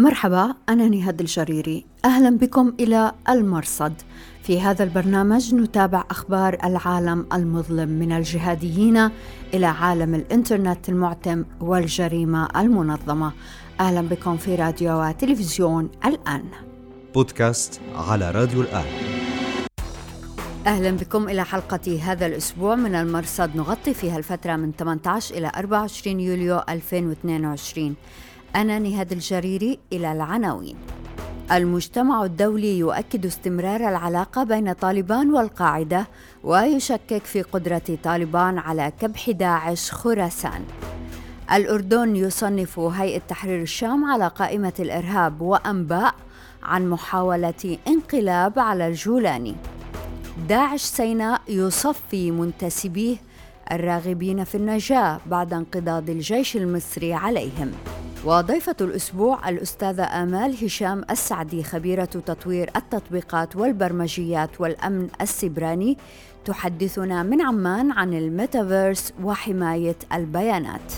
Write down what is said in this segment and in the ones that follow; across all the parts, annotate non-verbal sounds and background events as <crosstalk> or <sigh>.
مرحبا أنا نهاد الجريري. أهلا بكم إلى المرصد. في هذا البرنامج نتابع أخبار العالم المظلم من الجهاديين إلى عالم الإنترنت المعتم والجريمة المنظمة. أهلا بكم في راديو وتلفزيون الآن. بودكاست على راديو الآن. أهلا بكم إلى حلقة هذا الأسبوع من المرصد. نغطي فيها الفترة من 18 إلى 24 يوليو 2022 أنا نهاد الجريري إلى العناوين. المجتمع الدولي يؤكد استمرار العلاقة بين طالبان والقاعدة ويشكك في قدرة طالبان على كبح داعش خراسان. الأردن يصنف هيئة تحرير الشام على قائمة الإرهاب وأنباء عن محاولة انقلاب على الجولاني داعش سيناء يصفي منتسبيه الراغبين في النجاة بعد انقضاض الجيش المصري عليهم. وضيفة الأسبوع الأستاذة آمال هشام السعدي خبيرة تطوير التطبيقات والبرمجيات والأمن السبراني. تحدثنا من عمان عن الميتافيرس وحماية البيانات.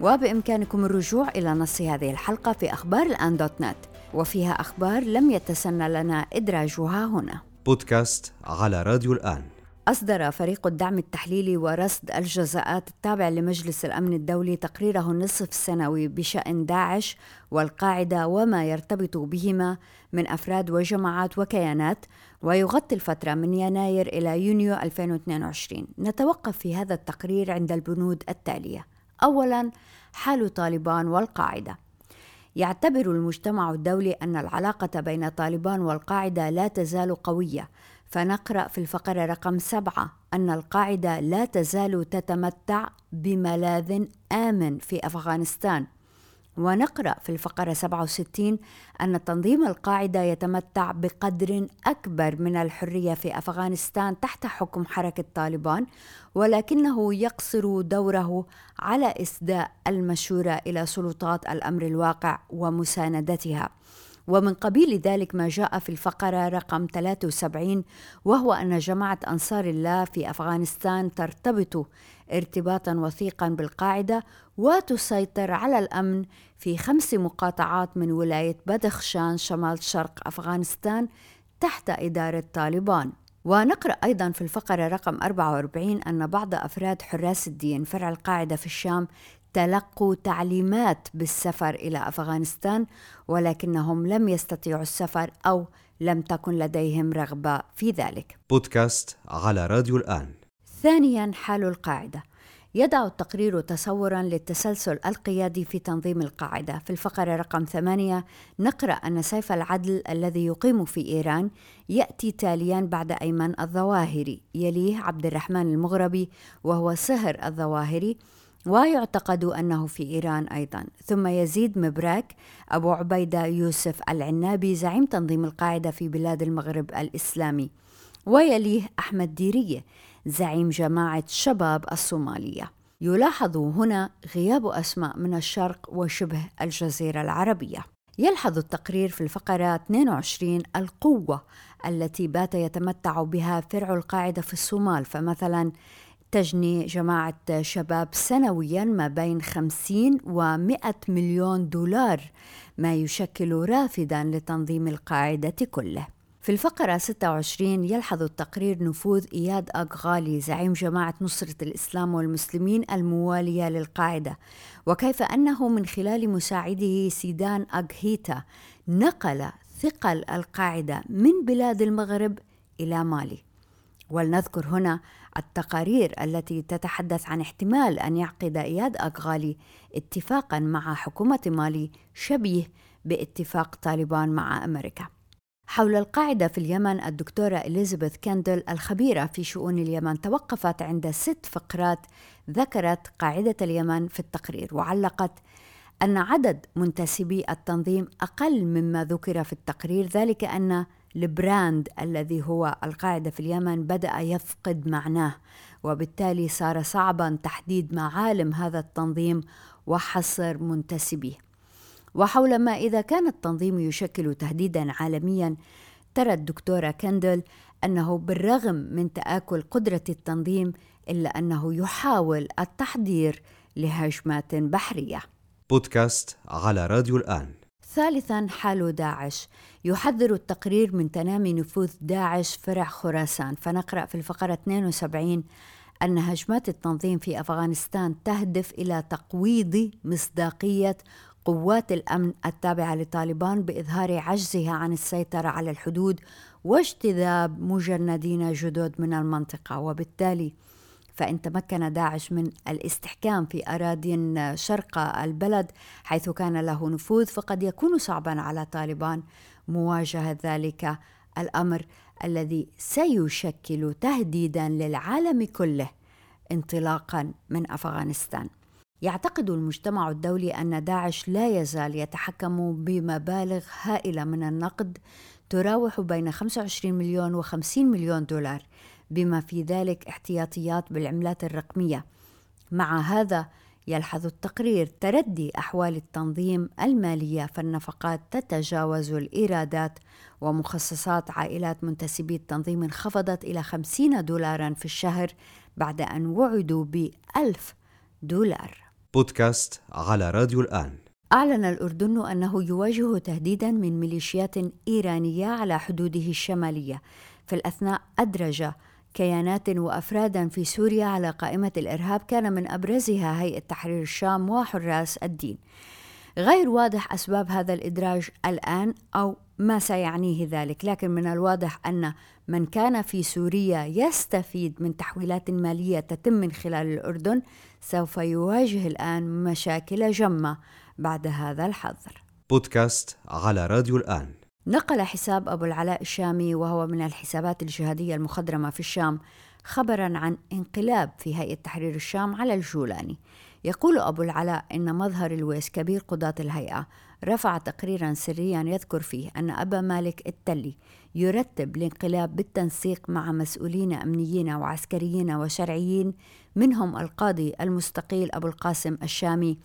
وبإمكانكم الرجوع إلى نص هذه الحلقة في أخبار الآن dot net. وفيها أخبار لم يتسنى لنا إدراجها هنا. بودكاست على راديو الآن. أصدر فريق الدعم التحليلي ورصد الجزاءات التابع لمجلس الأمن الدولي تقريره النصف السنوي بشأن داعش والقاعدة وما يرتبط بهما من أفراد وجماعات وكيانات ويغطي الفترة من يناير إلى يونيو 2022 نتوقف في هذا التقرير عند البنود التالية. أولاً حال طالبان والقاعدة. يعتبر المجتمع الدولي أن العلاقة بين طالبان والقاعدة لا تزال قوية فنقرأ في الفقرة رقم سبعة أن القاعدة لا تزال تتمتع بملاذ آمن في أفغانستان. ونقرأ في الفقرة 67 أن تنظيم القاعدة يتمتع بقدر أكبر من الحرية في أفغانستان تحت حكم حركة طالبان ولكنه يقصر دوره على إسداء المشورة إلى سلطات الأمر الواقع ومساندتها. ومن قبيل ذلك ما جاء في الفقرة رقم 73 وهو أن جماعة أنصار الله في أفغانستان ترتبط ارتباطا وثيقا بالقاعدة وتسيطر على الأمن في خمس مقاطعات من ولاية بدخشان شمال شرق أفغانستان تحت إدارة طالبان. ونقرأ أيضا في الفقرة رقم 44 أن بعض أفراد حراس الدين فرع القاعدة في الشام تلقوا تعليمات بالسفر إلى أفغانستان ولكنهم لم يستطيعوا السفر أو لم تكن لديهم رغبة في ذلك. بودكاست على راديو الآن. ثانيا حال القاعدة. يضع التقرير تصورا للتسلسل القيادي في تنظيم القاعدة، في الفقرة رقم ثمانية نقرأ أن سيف العدل الذي يقيم في إيران يأتي تاليا بعد أيمن الظواهري، يليه عبد الرحمن المغربي وهو سهر الظواهري ويعتقد أنه في إيران أيضا. ثم يزيد مبراك أبو عبيدة يوسف العنابي زعيم تنظيم القاعدة في بلاد المغرب الإسلامي. ويليه أحمد ديرية زعيم جماعة شباب الصومالية. يلاحظ هنا غياب أسماء من الشرق وشبه الجزيرة العربية. يلحظ التقرير في الفقرة 22 القوة التي بات يتمتع بها فرع القاعدة في الصومال. فمثلا تجني جماعة شباب سنويا ما بين 50 و 100 مليون دولار ما يشكل رافدا لتنظيم القاعدة كله. في الفقرة 26 يلحظ التقرير نفوذ إياد أغالي زعيم جماعة نصرة الإسلام والمسلمين الموالية للقاعدة. وكيف أنه من خلال مساعده سيدان أغهيتا نقل ثقل القاعدة من بلاد المغرب إلى مالي. ولنذكر هنا التقارير التي تتحدث عن احتمال أن يعقد إياد أغالي اتفاقا مع حكومة مالي شبيه باتفاق طالبان مع أمريكا. حول القاعدة في اليمن الدكتورة إليزابيث كاندل الخبيرة في شؤون اليمن توقفت عند ست فقرات ذكرت قاعدة اليمن في التقرير وعلقت أن عدد منتسبي التنظيم أقل مما ذكر في التقرير ذلك أن ال brand الذي هو القاعدة في اليمن بدأ يفقد معناه وبالتالي صار صعبا تحديد معالم هذا التنظيم وحصر منتسبيه. وحول ما إذا كان التنظيم يشكل تهديدا عالميا ترى الدكتورة كندل أنه بالرغم من تآكل قدرة التنظيم إلا أنه يحاول التحضير لهجمات بحرية. بودكاست على راديو الآن. ثالثا حال داعش. يحذر التقرير من تنامي نفوذ داعش فرع خراسان. فنقرأ في الفقرة 72 أن هجمات التنظيم في أفغانستان تهدف إلى تقويض مصداقية قوات الأمن التابعة لطالبان بإظهار عجزها عن السيطرة على الحدود واجتذاب مجندين جدد من المنطقة. وبالتالي فإن تمكن داعش من الاستحكام في أراضي شرق البلد حيث كان له نفوذ فقد يكون صعبا على طالبان مواجهة ذلك الأمر الذي سيشكل تهديدا للعالم كله انطلاقا من أفغانستان. يعتقد المجتمع الدولي أن داعش لا يزال يتحكم بمبالغ هائلة من النقد تراوح بين 25 مليون و50 مليون دولار. بما في ذلك احتياطيات بالعملات الرقمية مع هذا يلحظ التقرير تردي أحوال التنظيم المالية فالنفقات تتجاوز الإيرادات ومخصصات عائلات منتسبي التنظيم انخفضت إلى 50 دولارا في الشهر بعد أن وعدوا ب 1000 دولار. بودكاست على راديو الآن. أعلن الأردن أنه يواجه تهديدا من ميليشيات إيرانية على حدوده الشمالية في الأثناء أدرج كيانات وأفرادا في سوريا على قائمة الإرهاب كان من أبرزها هيئة تحرير الشام وحراس الدين. غير واضح أسباب هذا الإدراج الآن أو ما سيعنيه ذلك، لكن من الواضح أن من كان في سوريا يستفيد من تحويلات مالية تتم من خلال الأردن سوف يواجه الآن مشاكل جمة بعد هذا الحظر. بودكاست على راديو الآن. نقل حساب أبو العلاء الشامي وهو من الحسابات الجهادية المخضرمة في الشام خبرا عن انقلاب في هيئة تحرير الشام على الجولاني. يقول أبو العلاء إن مظهر الويس كبير قضاة الهيئة رفع تقريرا سريا يذكر فيه أن أبا مالك التلي يرتب الانقلاب بالتنسيق مع مسؤولين أمنيين وعسكريين وشرعيين منهم القاضي المستقيل أبو القاسم الشامي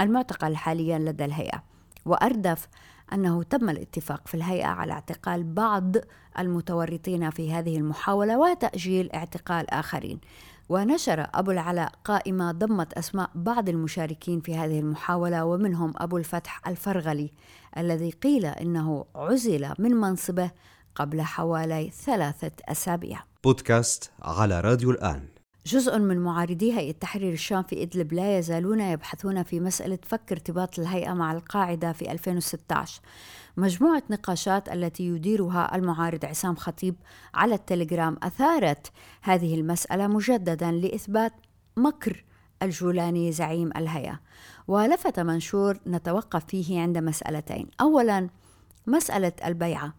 المعتقل حاليا لدى الهيئة. وأردف أنه تم الاتفاق في الهيئة على اعتقال بعض المتورطين في هذه المحاولة وتأجيل اعتقال آخرين. ونشر أبو العلاء قائمة ضمت أسماء بعض المشاركين في هذه المحاولة ومنهم أبو الفتح الفرغلي الذي قيل إنه عزل من منصبه قبل حوالي ثلاثة أسابيع. بودكاست على راديو الآن. جزء من معارضي هيئة تحرير الشام في إدلب لا يزالون يبحثون في مسألة فك ارتباط الهيئة مع القاعدة في 2016 مجموعة نقاشات التي يديرها المعارض عصام خطيب على التليجرام أثارت هذه المسألة مجددا لإثبات مكر الجولاني زعيم الهيئة. ولفت منشور نتوقف فيه عند مسألتين. أولا مسألة البيعة.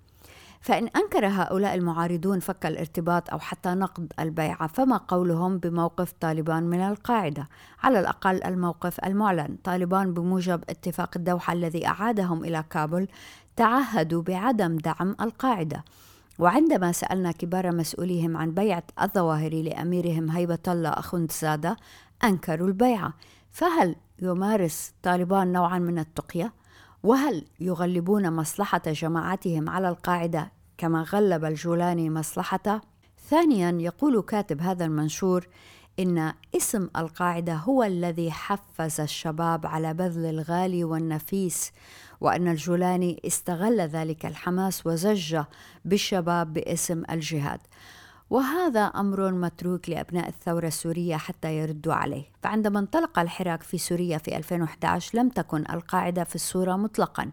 فإن أنكر هؤلاء المعارضون فك الارتباط أو حتى نقد البيعة فما قولهم بموقف طالبان من القاعدة؟ على الأقل الموقف المعلن. طالبان بموجب اتفاق الدوحة الذي أعادهم إلى كابل تعهدوا بعدم دعم القاعدة. وعندما سألنا كبار مسؤوليهم عن بيعة الظواهر لأميرهم هيبة الله أخندزادة أنكروا البيعة. فهل يمارس طالبان نوعا من التقية؟ وهل يغلبون مصلحة جماعتهم على القاعدة كما غلب الجولاني مصلحته؟ ثانيا يقول كاتب هذا المنشور إن اسم القاعدة هو الذي حفز الشباب على بذل الغالي والنفيس وأن الجولاني استغل ذلك الحماس وزج بالشباب باسم الجهاد. وهذا أمر متروك لأبناء الثورة السورية حتى يردوا عليه، فعندما انطلق الحراك في سوريا في 2011 لم تكن القاعدة في الصورة مطلقا،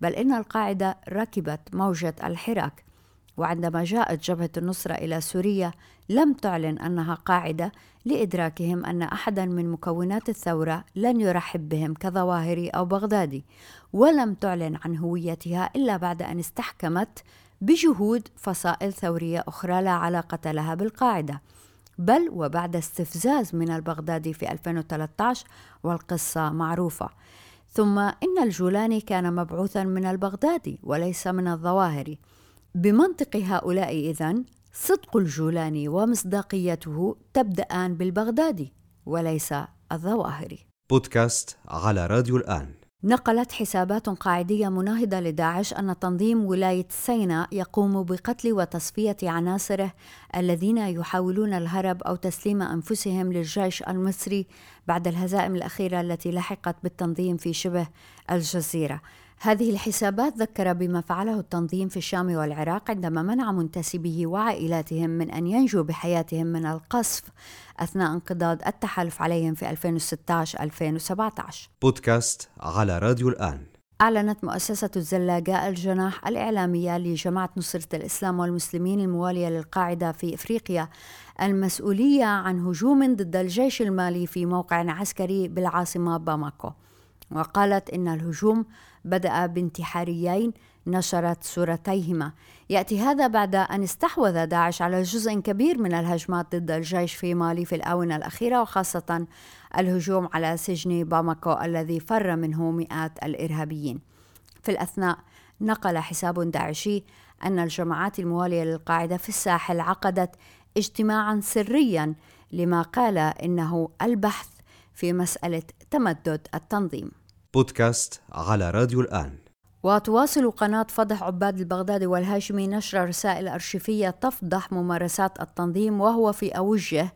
بل إن القاعدة ركبت موجة الحراك، وعندما جاءت جبهة النصره إلى سوريا لم تعلن أنها قاعدة لإدراكهم أن احدا من مكونات الثورة لن يرحب بهم كظواهري أو بغدادي، ولم تعلن عن هويتها إلا بعد أن استحكمت بجهود فصائل ثورية أخرى لا علاقة لها بالقاعدة. بل وبعد استفزاز من البغدادي في 2013 والقصة معروفة. ثم إن الجولاني كان مبعوثا من البغدادي وليس من الظواهري بمنطق هؤلاء إذن صدق الجولاني ومصداقيته تبدأان بالبغدادي وليس الظواهري بودكاست على راديو الآن. نقلت حسابات قاعدية مناهضة لداعش أن تنظيم ولاية سيناء يقوم بقتل وتصفية عناصره الذين يحاولون الهرب أو تسليم أنفسهم للجيش المصري بعد الهزائم الأخيرة التي لحقت بالتنظيم في شبه الجزيرة. هذه الحسابات ذكر بما فعله التنظيم في الشام والعراق عندما منع منتسبيه وعائلاتهم من أن ينجوا بحياتهم من القصف أثناء انقضاض التحالف عليهم في 2016-2017 بودكاست على راديو الآن. أعلنت مؤسسة الزلاقاء الجناح الإعلامية لجماعة نصرة الإسلام والمسلمين الموالية للقاعدة في إفريقيا المسؤولية عن هجوم ضد الجيش المالي في موقع عسكري بالعاصمة باماكو. وقالت إن الهجوم بدأ بانتحاريين نشرت صورتيهما. يأتي هذا بعد أن استحوذ داعش على جزء كبير من الهجمات ضد الجيش في مالي في الآونة الأخيرة وخاصة الهجوم على سجن باماكو الذي فر منه مئات الإرهابيين. في الأثناء نقل حساب داعشي أن الجماعات الموالية للقاعدة في الساحل عقدت اجتماعا سريا لما قال إنه البحث في مسألة تمدد التنظيم. بودكاست على راديو الآن. وتواصل قناة فضح عباد البغدادي والهاشمي نشر رسائل أرشيفية تفضح ممارسات التنظيم وهو في أوجه.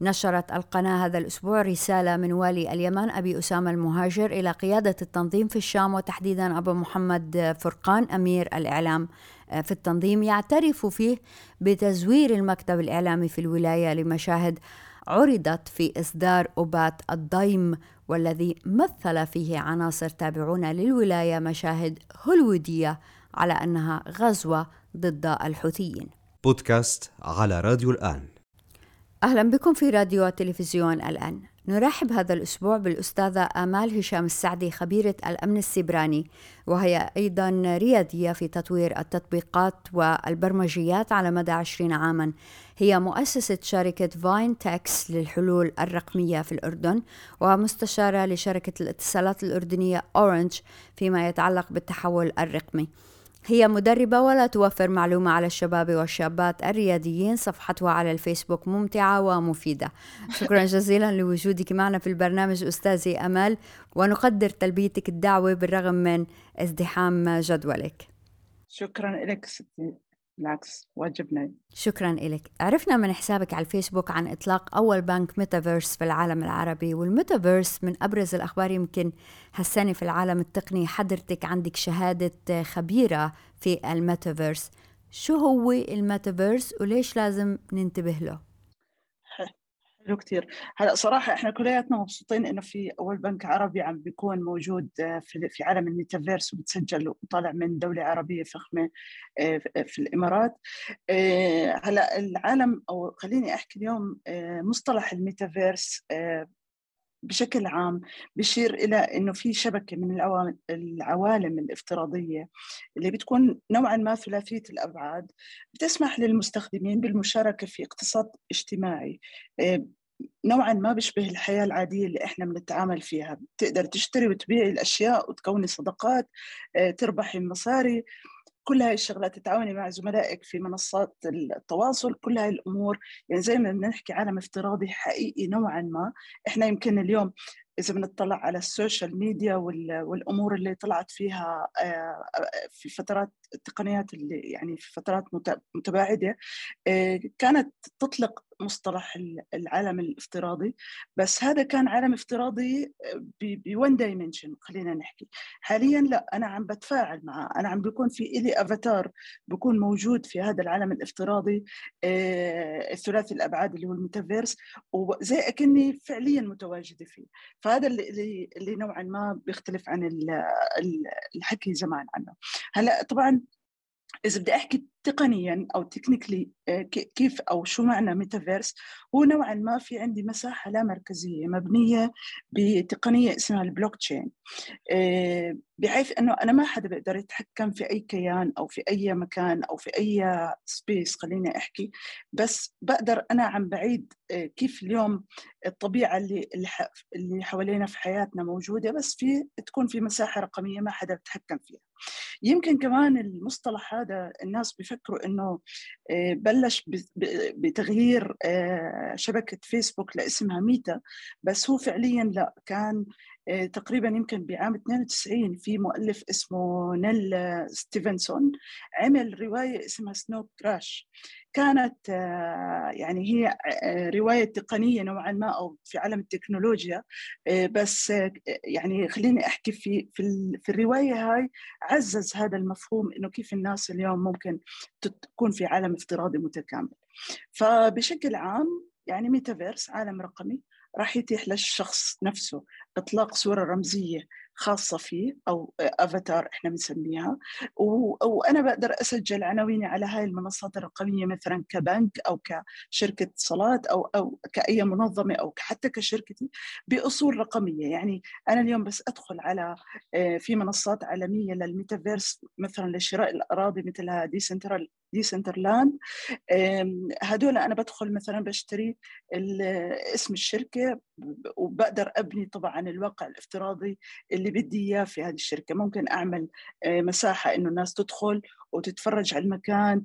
نشرت القناة هذا الأسبوع رسالة من والي اليمن أبي أسامة المهاجر إلى قيادة التنظيم في الشام وتحديدا أبو محمد فرقان أمير الإعلام. في التنظيم يعترف فيه بتزوير المكتب الإعلامي في الولاية لمشاهد عرضت في إصدار أوبات الضيم والذي مثل فيه عناصر تابعون للولاية مشاهد هوليوودية على أنها غزوة ضد الحوثيين. بودكاست على راديو الآن. أهلا بكم في راديو وتلفزيون الآن. نرحب هذا الأسبوع بالأستاذة آمال هشام السعدي خبيرة الأمن السبراني وهي أيضا ريادية في تطوير التطبيقات والبرمجيات على مدى عشرين عاما. هي مؤسسة شركة فاين تاكس للحلول الرقمية في الأردن ومستشارة لشركة الاتصالات الأردنية أورنج فيما يتعلق بالتحول الرقمي. هي مدربة ولا توفر معلومة على الشباب والشابات الرياديين صفحتها على الفيسبوك ممتعة ومفيدة. شكرا جزيلا لوجودك معنا في البرنامج أستاذي أمل ونقدر تلبيتك الدعوة بالرغم من ازدحام جدولك. شكرا لك ستي. بالعكس واجبنا. شكرا لك عرفنا من حسابك على الفيسبوك عن إطلاق أول بنك ميتافيرس في العالم العربي والميتافيرس من أبرز الأخبار يمكن هالسنة في العالم التقني. حضرتك عندك شهادة خبيرة في الميتافيرس. شو هو الميتافيرس وليش لازم ننتبه له؟ حلو كثير هلأ صراحة إحنا كلياتنا مبسوطين إنه في أول بنك عربي عم بيكون موجود آه، في عالم الميتافيرس وبتسجل وطالع من دولة عربية فخمة آه، في الإمارات. آه، هلأ العالم أو خليني أحكي اليوم مصطلح الميتافيرس بشكل عام بشير إلى أنه في شبكة من العوالم الافتراضية اللي بتكون نوعا ما ثلاثية الأبعاد بتسمح للمستخدمين بالمشاركة في اقتصاد اجتماعي. آه، نوعا ما بيشبه الحياة العادية اللي إحنا بنتعامل فيها. بتقدر تشتري وتبيعي الأشياء وتكوني صداقات آه، تربحي مصاري كل هاي الشغلات تتعاوني مع زملائك في منصات التواصل كل هاي الأمور. يعني زي ما بنحكي عالم افتراضي حقيقي نوعا ما. إحنا يمكن اليوم إذا بنطلع على ال social media والأمور اللي طلعت فيها آه، في فترات التقنيات اللي يعني في فترات متباعدة آه، كانت تطلق مصطلح العالم الافتراضي. بس هذا كان عالم افتراضي بـ one dimension خلينا نحكي. حاليا لا أنا عم بتفاعل معه. أنا عم بيكون في إلي افاتار بكون موجود في هذا العالم الافتراضي آه، الثلاثي الأبعاد اللي هو الميتافيرس وزي أكني فعليا متواجدة فيه. فهذا اللي اللي نوعا ما بيختلف عن الحكي زمان عنه. هلأ طبعا إذا بدي أحكي تقنيا أو technically آه، كيف أو شو معنى ميتافيرس هو نوعا ما في عندي مساحة لا مركزية مبنية بتقنية اسمها البلوك تشين آه، بحيث إنه أنا ما حدا بيقدر يتحكم في أي كيان أو في أي مكان أو في أي space خليني أحكي. بس بقدر أنا عم بعيد آه، كيف اليوم الطبيعة اللي اللي حوالينا في حياتنا موجودة. بس في تكون في مساحة رقمية ما حدا بيتحكم فيها. يمكن كمان المصطلح هذا الناس بيفكروا إنه آه، بلش بتغيير آه، شبكة فيسبوك لاسمها ميتا بس هو فعليا لا كان آه، تقريبا يمكن بعام 92 في مؤلف اسمه نيل ستيفنسون عمل رواية اسمها سنو كراش. كانت آه، يعني هي آه، رواية تقنية نوعا ما أو في عالم التكنولوجيا بس يعني خليني أحكي في في, في الرواية هاي عزز هذا المفهوم إنه كيف الناس اليوم ممكن تكون في عالم افتراضي متكامل. فبشكل عام يعني ميتافيرس عالم رقمي راح يتيح للشخص نفسه إطلاق صورة رمزية خاصة فيه أو أفاتار إحنا بنسميها. وأنا بقدر أسجل عناويني على هاي المنصات الرقمية مثلا كبنك أو كشركة اتصالات أو أو كأي منظمة أو حتى كشركتي بأصول رقمية. يعني أنا اليوم بس أدخل على آه، في منصات عالمية للميتافيرس مثلا لشراء الأراضي مثلها Decentral Decentraland. هدول أنا بدخل مثلا بشتري اسم الشركة وبقدر أبني طبعا الواقع الافتراضي اللي بدي إياه في هذه الشركة. ممكن أعمل آه، مساحة إنه الناس تدخل وتتفرج على المكان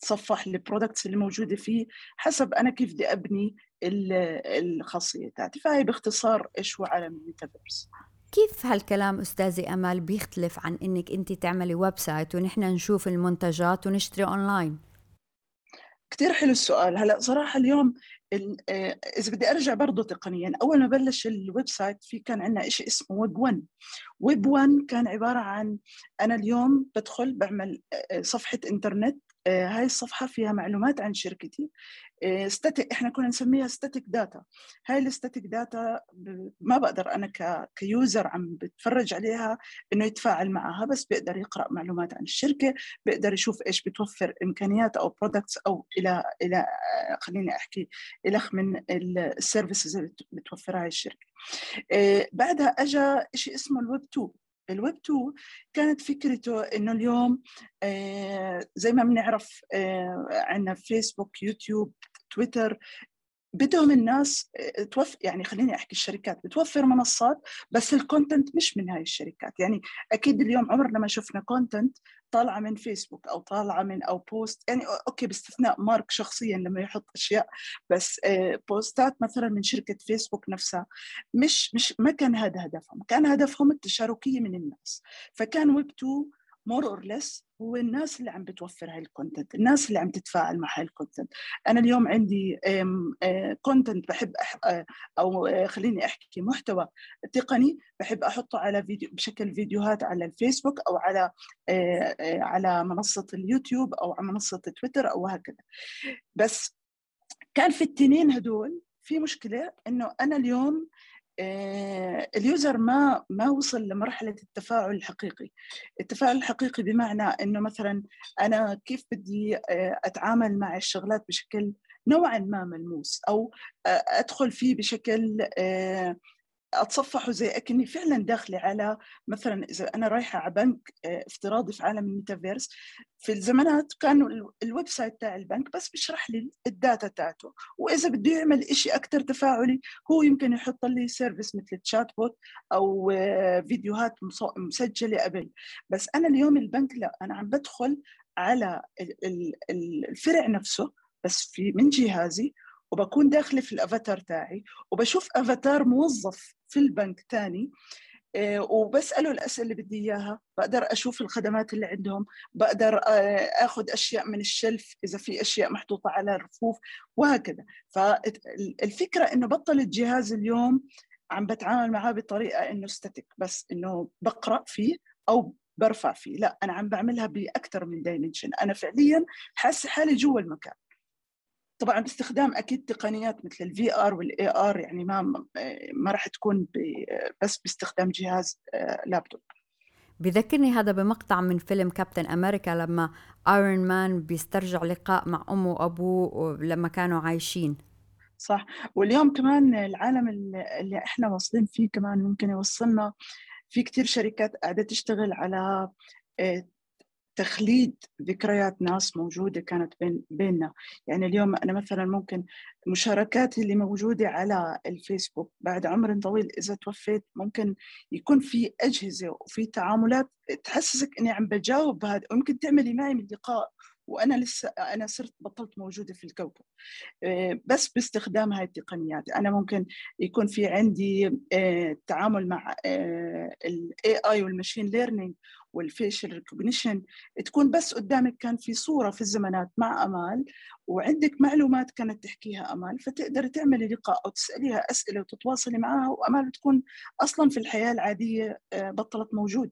تتصفح ال products اللي موجودة فيه حسب أنا كيف بدي أبني الخاصيه تاعتي فهي باختصار إيش هو عالم الميتافيرس كيف هالكلام أستاذي أمل بيختلف عن إنك أنت تعملي website ونحن نشوف المنتجات ونشتري أونلاين؟ كثير حلو السؤال هلا صراحة اليوم آه، إذا بدي أرجع برضه تقنيا أول ما بلش ال website في كان عندنا شيء اسمه ويب 1 ويب 1 كان عبارة عن أنا اليوم بدخل بعمل آه، صفحة إنترنت آه، هاي الصفحة فيها معلومات عن شركتي. آه، إحنا كنا نسميها static data هاي ال static data ما بقدر أنا ك user عم بتفرج عليها إنه يتفاعل معها بس بيقدر يقرأ معلومات عن الشركة بيقدر يشوف إيش بتوفر إمكانيات أو products أو إلى إلى آه، خليني أحكي إلخ من ال services اللي بتوفرها الشركة. بعدها اجى شيء اسمه الويب 2 الويب 2 كانت فكرته إنه اليوم آه، زي ما بنعرف آه، عندنا فيسبوك يوتيوب تويتر بدهم الناس آه، توفر يعني خليني أحكي الشركات بتوفر منصات بس ال content مش من هاي الشركات. يعني أكيد اليوم عمرنا ما شفنا content طالعة من فيسبوك أو طالعة من أو post يعني okay باستثناء مارك شخصيا لما يحط أشياء بس آه، بوستات مثلا من شركة فيسبوك نفسها. مش مش ما كان هذا هدفهم. كان هدفهم التشاركية من الناس. فكان ويب 2 more or less هو الناس اللي عم بتوفر هاي ال content الناس اللي عم تتفاعل مع هاي ال content أنا اليوم عندي content بحب أح أو خليني أحكي محتوى تقني بحب أحطه على فيديو بشكل فيديوهات على الفيسبوك أو على على منصة اليوتيوب أو على منصة تويتر أو هكذا. بس كان في التنين هدول في مشكلة إنه أنا اليوم آه، ال user ما ما وصل لمرحلة التفاعل الحقيقي. التفاعل الحقيقي بمعنى إنه مثلا أنا كيف بدي آه، أتعامل مع الشغلات بشكل نوعا ما ملموس أو آه، أدخل فيه بشكل اتصفحه زي أكني فعلا داخلة على مثلا إذا أنا رايحة على بنك آه، افتراضي في عالم الميتافيرس. في الزمانات كانوا ال website تاع البنك بس بيشرح لي ال data تاعته. وإذا بده يعمل شيء أكثر تفاعلي هو يمكن يحط لي service مثل chatbot أو آه، فيديوهات مسجلة قبل. بس أنا اليوم البنك لا أنا عم بدخل على الفرع نفسه بس في من جهازي وبكون داخلة في الأفاتار تاعي وبشوف أفاتار موظف. في البنك تاني. آه، وبسأله الأسئلة اللي بدي إياها. بقدر أشوف الخدمات اللي عندهم. بقدر آه، أخذ أشياء من ال shelf إذا في أشياء محطوطة على الرفوف وهكذا. فالفكرة إنه بطل الجهاز اليوم عم بتعامل معاه بطريقة إنه static بس إنه بقرأ فيه أو برفع فيه. لا أنا عم بعملها بأكثر من dimension أنا فعليا حاسة حالي جوا المكان. طبعا باستخدام أكيد تقنيات مثل ال VR وال AR يعني ما ما راح تكون بس باستخدام جهاز لابتوب. آه، بذكرني هذا بمقطع من فيلم كابتن أمريكا لما ايرون مان بيسترجع لقاء مع أمه وأبوه لما كانوا عايشين. صح. واليوم كمان العالم اللي إحنا واصلين فيه كمان ممكن يوصلنا في كتير شركات قاعدة تشتغل على آه، تخليد ذكريات ناس موجودة كانت بين بيننا. يعني اليوم أنا مثلا ممكن مشاركاتي اللي موجودة على الفيسبوك بعد عمر طويل إذا توفيت ممكن يكون في أجهزة وفي تعاملات تحسسك إني عم بجاوب بهذا وممكن تعملي معي من لقاء. وأنا لسه أنا صرت بطلت موجودة في الكوكب. آه، بس باستخدام هاي التقنيات. أنا ممكن يكون في عندي التعامل مع ال AI وال machine learning وال facial recognition تكون بس قدامك كان في صورة في الزمانات مع أمال وعندك معلومات كانت تحكيها أمال فتقدر تعملي لقاء أو تسأليها أسئلة وتتواصلي معها وأمال تكون أصلا في الحياة العادية آه، بطلت موجود.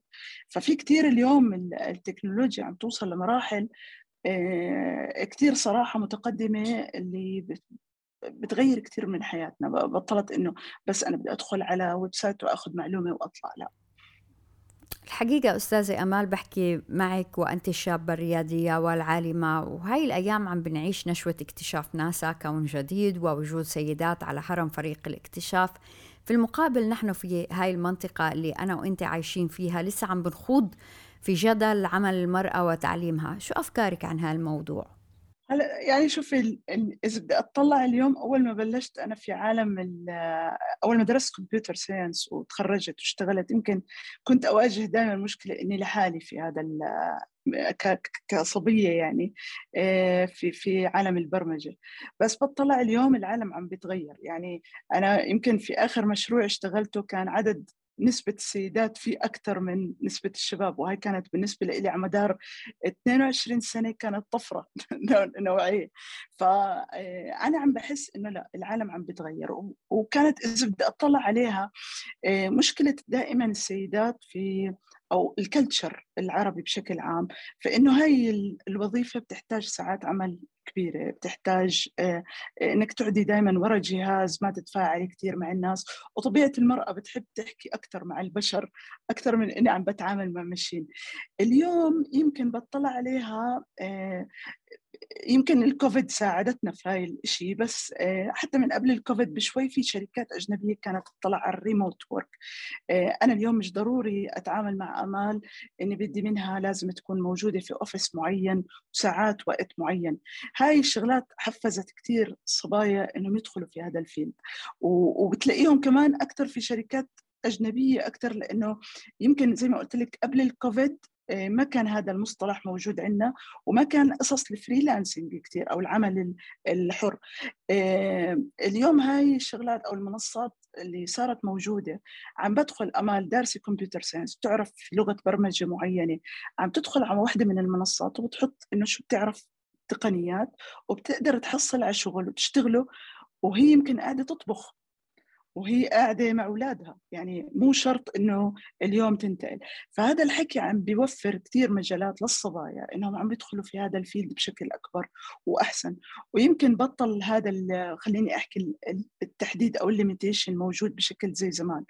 ففي كثير اليوم التكنولوجيا عم توصل لمراحل آه، كثير صراحة متقدمة اللي بتغير كثير من حياتنا. بطلت إنه بس أنا بدي أدخل على website وأخذ معلومة وأطلع لا. الحقيقة أستاذة أمال بحكي معك وأنت الشابة الريادية والعالمة وهاي الأيام عم بنعيش نشوة اكتشاف ناسا كون جديد ووجود سيدات على هرم فريق الاكتشاف. في المقابل نحن في هاي المنطقة اللي أنا وأنت عايشين فيها لسه عم بنخوض في جدل عمل المرأة وتعليمها؟ شو أفكارك عن هالموضوع؟ هلا يعني شوفي إذا بدي أطلع اليوم أول ما بلشت أنا في عالم أول ما درست كمبيوتر ساينس وتخرجت واشتغلت يمكن كنت أواجه دائما مشكلة إني لحالي في هذا كصبية يعني آه، في في عالم البرمجة. بس بطلع اليوم العالم عم بيتغير. يعني أنا يمكن في آخر مشروع اشتغلته كان عدد نسبة السيدات فيه أكثر من نسبة الشباب وهي كانت بالنسبة لي على مدار 22 سنة كانت طفرة <laughs> نوعية. فأنا عم بحس إنه لا العالم عم بيتغير وكانت إذا بدي أطلع عليها آه، مشكلة دائما السيدات في أو الكلتشر العربي بشكل عام فإنه هاي الوظيفة بتحتاج ساعات عمل كبيرة بتحتاج آه، إنك تقعدي دائما ورا جهاز ما تتفاعلي كثير مع الناس. وطبيعة المرأة بتحب تحكي أكثر مع البشر أكثر من إني عم بتعامل مع ماشين اليوم يمكن بطلع عليها آه، يمكن الكوفيد ساعدتنا في هاي الشيء بس آه، حتى من قبل الكوفيد بشوي في شركات أجنبية كانت تطلع على ال remote work. آه، أنا اليوم مش ضروري أتعامل مع أمال إني بدي منها لازم تكون موجودة في office معين وساعات وقت معين. هاي الشغلات حفزت كثير الصبايا إنهم يدخلوا في هذا ال field. وبتلاقيهم كمان أكثر في شركات أجنبية أكثر لأنه يمكن زي ما قلت لك قبل الكوفيد ما كان هذا المصطلح موجود عندنا وما كان قصص ال freelancing كثير أو العمل الحر. آه، اليوم هاي الشغلات أو المنصات اللي صارت موجودة عم بدخل أمال دارسه computer science بتعرف لغة برمجة معينة عم تدخل على واحدة من المنصات وبتحط إنه شو بتعرف تقنيات وبتقدر تحصل على شغل وتشتغله وهي يمكن قاعدة تطبخ. وهي قاعدة مع أولادها. يعني مو شرط إنه اليوم تنتقل. فهذا الحكي عم بيوفر كثير مجالات للصبايا إنهم عم بيدخلوا في هذا ال field بشكل أكبر وأحسن. ويمكن بطل هذا خليني أحكي التحديد أو ال limitation موجود بشكل زي زمان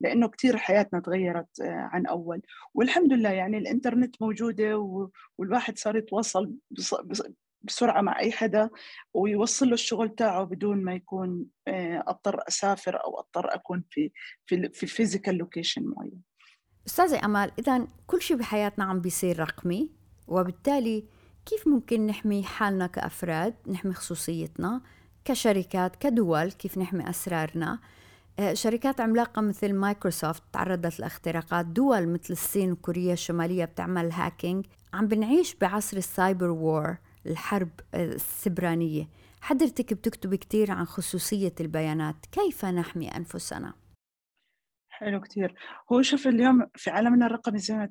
لأنه كثير حياتنا تغيرت آه، عن أول. والحمد لله يعني الإنترنت موجودة والواحد صار يتواصل بسرعة مع أي حدا ويوصل له الشغل تاعه بدون ما يكون آه، أضطر أسافر أو أضطر أكون في في في physical location معين. أستاذة أمال إذا كل شيء بحياتنا عم بيصير رقمي وبالتالي كيف ممكن نحمي حالنا كأفراد نحمي خصوصيتنا كشركات كدول كيف نحمي أسرارنا؟ آه، شركات عملاقة مثل مايكروسوفت تعرضت لاختراقات دول مثل الصين وكوريا الشمالية بتعمل hacking عم بنعيش بعصر السايبر وور الحرب السبرانية. حضرتك بتكتب كثير عن خصوصية البيانات. كيف نحمي أنفسنا؟ حلو كثير هو شوف اليوم في عالمنا الرقمي زي ما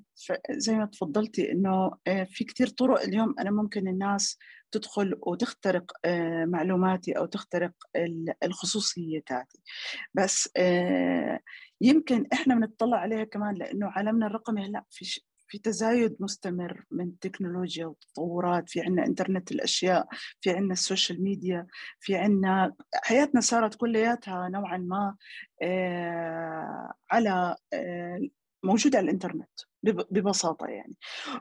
زي ما تفضلتي إنه آه، في كثير طرق اليوم أنا ممكن الناس تدخل وتخترق آه، معلوماتي أو تخترق الخصوصية تاعتي. بس آه، يمكن إحنا بنطلع عليها كمان لأنه عالمنا الرقمي هلأ في في تزايد مستمر من التكنولوجيا والتطورات في عنا إنترنت الأشياء في عنا ال social media في عنا حياتنا صارت كلياتها نوعا ما آه على آه موجودة على الإنترنت. ببساطة يعني.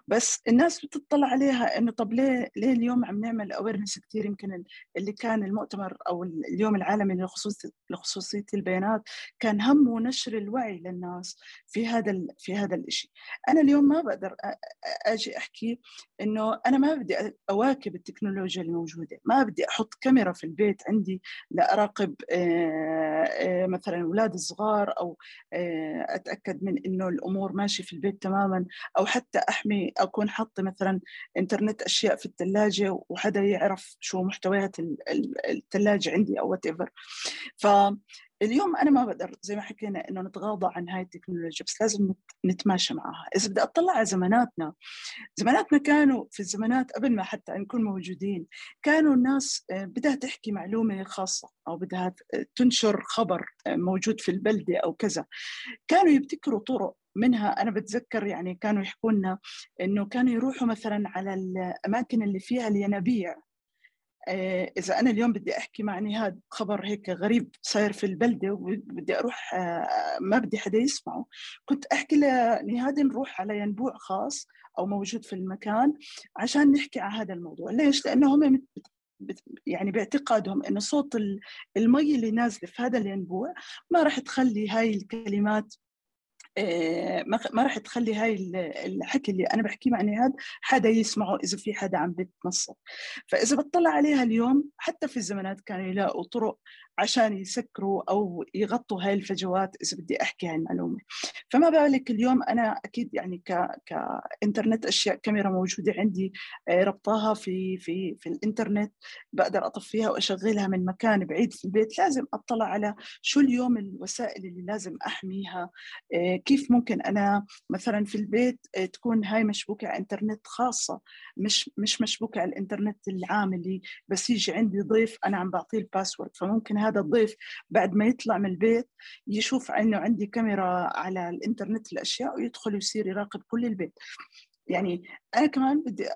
بس الناس بتطلع عليها إنه طب ليه ليه اليوم عم نعمل awareness كثير يمكن اللي كان المؤتمر أو اليوم العالمي لخصوصيه لخصوصية البيانات كان همه نشر الوعي للناس في هذا في هذا الشيء أنا اليوم ما بقدر أجي أحكي إنه أنا ما بدي أواكب التكنولوجيا الموجودة. ما بدي أحط كاميرا في البيت عندي لأراقب مثلا أولاد الصغار أو أتأكد من إنه الأمور ماشية في البيت تماما أو حتى أحمي أكون حاطة مثلا إنترنت أشياء في الثلاجه وحدا يعرف شو محتويات الثلاجه عندي أو whatever فاليوم أنا ما بقدر زي ما حكينا إنه نتغاضى عن هاي التكنولوجيا بس لازم نتماشى معها. إذا بدي أطلع على زماناتنا زماناتنا كانوا في الزمانات قبل ما حتى نكون موجودين كانوا الناس آه، بدها تحكي معلومة خاصة أو بدها تنشر خبر آه، موجود في البلدة أو كذا. كانوا يبتكروا طرق منها أنا بتذكر يعني كانوا يحكوا لنا إنه كانوا يروحوا مثلا على الأماكن اللي فيها الينابيع. آه، إذا أنا اليوم بدي أحكي مع نهاد خبر هيك غريب صاير في البلدة وبدي أروح آه، ما بدي حدا يسمعه كنت أحكي لنهاد نروح على ينبوع خاص أو موجود في المكان عشان نحكي على هذا الموضوع. ليش؟ لأنه هم يعني باعتقادهم إنه صوت المي اللي نازلة في هذا الينبوع ما راح تخلي هاي الكلمات ما راح تخلي هاي الحكي اللي أنا بحكيه مع نهاد حدا يسمعه إذا في حدا عم بتنصت فإذا بتطلع عليها اليوم حتى في الزمانات كانوا يلاقوا طرق عشان يسكروا أو يغطوا هاي الفجوات إذا بدي أحكي هاي المعلومة. فما بالك اليوم أنا أكيد يعني ك كإنترنت أشياء كاميرا موجودة عندي آه، ربطاها في في في الإنترنت بقدر أطفيها وأشغلها من مكان بعيد في البيت. لازم أطلع على شو اليوم الوسائل اللي لازم أحميها آه، كيف ممكن أنا مثلا في البيت آه، تكون هاي مشبوكة على انترنت خاصة مش مش مشبوكة على الإنترنت العام اللي بس يجي عندي ضيف أنا عم بعطيه ال password. فممكن هذا الضيف بعد ما يطلع من البيت يشوف إنه عندي كاميرا على الإنترنت الاشياء ويدخل ويصير يراقب كل البيت. يعني أنا كمان بدي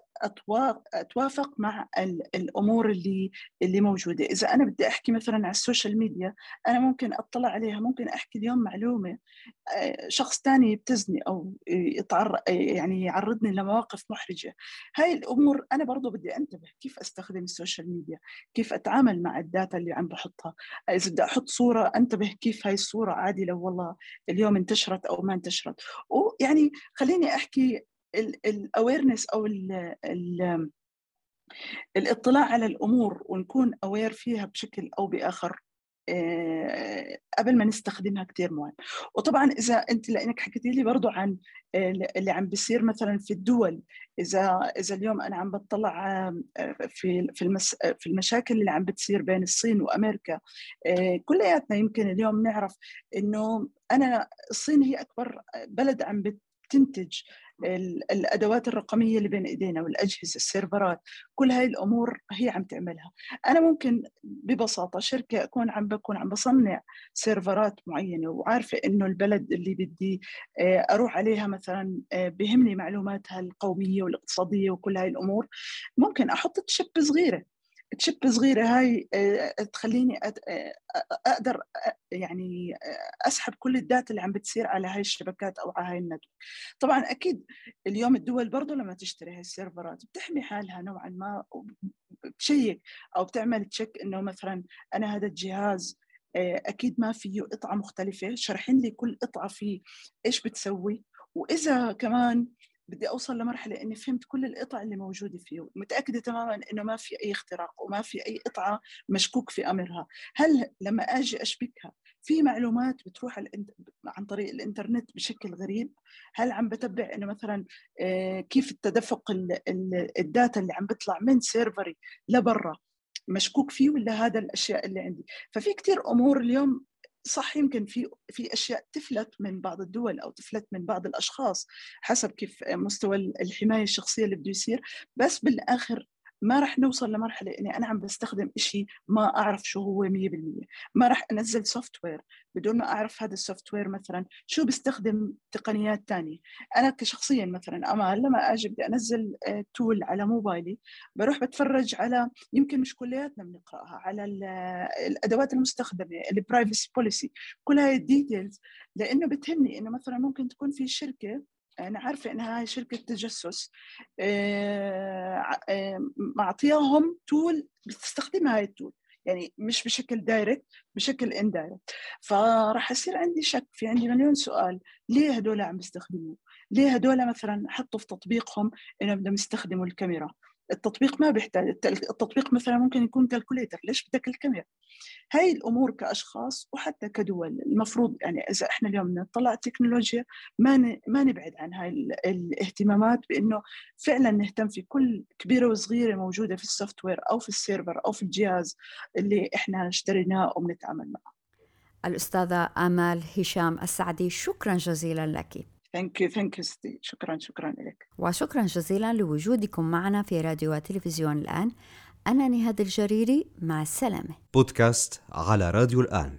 أتوافق مع الأمور اللي اللي موجودة. إذا أنا بدي أحكي مثلا على ال social media أنا ممكن أطلع عليها ممكن أحكي اليوم معلومة آه، شخص ثاني يبتزني أو يتعرض يعني يعرضني لمواقف محرجة. هاي الأمور أنا برضه بدي أنتبه كيف أستخدم ال social media كيف أتعامل مع ال data اللي عم بحطها. إذا بدي أحط صورة أنتبه كيف هاي الصورة عادي لو والله اليوم انتشرت أو ما انتشرت. ويعني خليني أحكي ال awareness أو ال ال الاطلاع على الأمور ونكون اوير فيها بشكل أو بآخر آه، قبل ما نستخدمها كثير مهم وطبعا إذا أنت لأنك حكيتي لي برضه عن اللي عم بيصير مثلا في الدول إذا إذا اليوم أنا عم بطلع آه، في في المس في المشاكل اللي عم بتصير بين الصين وأمريكا آه، كلياتنا يمكن اليوم نعرف إنه أنا الصين هي أكبر بلد عم بتنتج الأدوات الرقمية اللي بين إيدينا والأجهزة السيرفرات كل هاي الأمور هي عم تعملها. أنا ممكن ببساطة شركة أكون عم بكون عم بصنع سيرفرات معينة وعارفة إنه البلد اللي بدي آه، أروح عليها مثلا آه، بهمني معلوماتها القومية والاقتصادية وكل هاي الأمور ممكن أحط chip صغيرة. chip صغيرة هاي آه، تخليني أقدر يعني أسحب كل ال data اللي عم بتصير على هاي الشبكات أو على هاي ال network. طبعا أكيد اليوم الدول برضو لما تشتري هاي السيرفرات بتحمي حالها نوعا ما بتشيك أو بتعمل check إنه مثلا أنا هذا الجهاز أكيد ما فيه قطعة مختلفة شارحين لي كل قطعة فيه إيش بتسوي وإذا كمان بدي أوصل لمرحلة إني فهمت كل القطع اللي موجودة فيه متأكدة تماما إنه ما في أي اختراق وما في أي قطعة مشكوك في أمرها. هل لما آجي أشبكها في معلومات بتروح عن طريق الإنترنت بشكل غريب؟ هل عم بتبع إنه مثلا آه، كيف التدفق ال data اللي عم بيطلع من سيرفري لبرا مشكوك فيه ولا هذا الأشياء اللي عندي؟ ففي كثير أمور اليوم صح يمكن في في أشياء تفلت من بعض الدول أو تفلت من بعض الأشخاص حسب كيف مستوى الحماية الشخصية اللي بده يصير. بس بالآخر ما راح نوصل لمرحلة إني أنا عم بستخدم إشي ما أعرف شو هو 100% ما راح أنزل software بدون ما أعرف هذا ال software مثلا شو بيستخدم تقنيات تانية. أنا كشخصيا مثلا أمال لما أجي بدي أنزل tool آه، على موبايلي بروح بتفرج على يمكن مش كلياتنا بنقرأها على الأدوات المستخدمة ال privacy policy كل هاي ال details لأنه بتهمني إنه مثلا ممكن تكون في شركة أنا عارفة إنها هاي شركة تجسس. آه، آه، معطياهم tool بتستخدمها هاي ال tool يعني مش بشكل direct بشكل indirect فراح يصير عندي شك في عندي مليون سؤال. ليه هدول عم بيستخدموه؟ ليه هدول مثلا حطوا في تطبيقهم انه بدهم يستخدموا الكاميرا؟ التطبيق ما بيحتاج التطبيق مثلا ممكن يكون calculator ليش بدك الكاميرا؟ هاي الأمور كأشخاص وحتى كدول المفروض يعني إذا إحنا اليوم نطلع التكنولوجيا ما ما نبعد عن هاي الاهتمامات بإنه فعلا نهتم في كل كبيرة وصغيرة موجودة في ال software أو في ال server أو في الجهاز اللي إحنا اشتريناه وبنتعامل معه. الأستاذة آمال هشام السعدي شكرا جزيلا لك. thank you thank you شكرا شكرا لك وشكرا جزيلا لوجودكم معنا في راديو وتلفزيون الآن. أنا نهاد الجريري مع السلامة. بودكاست على راديو الآن.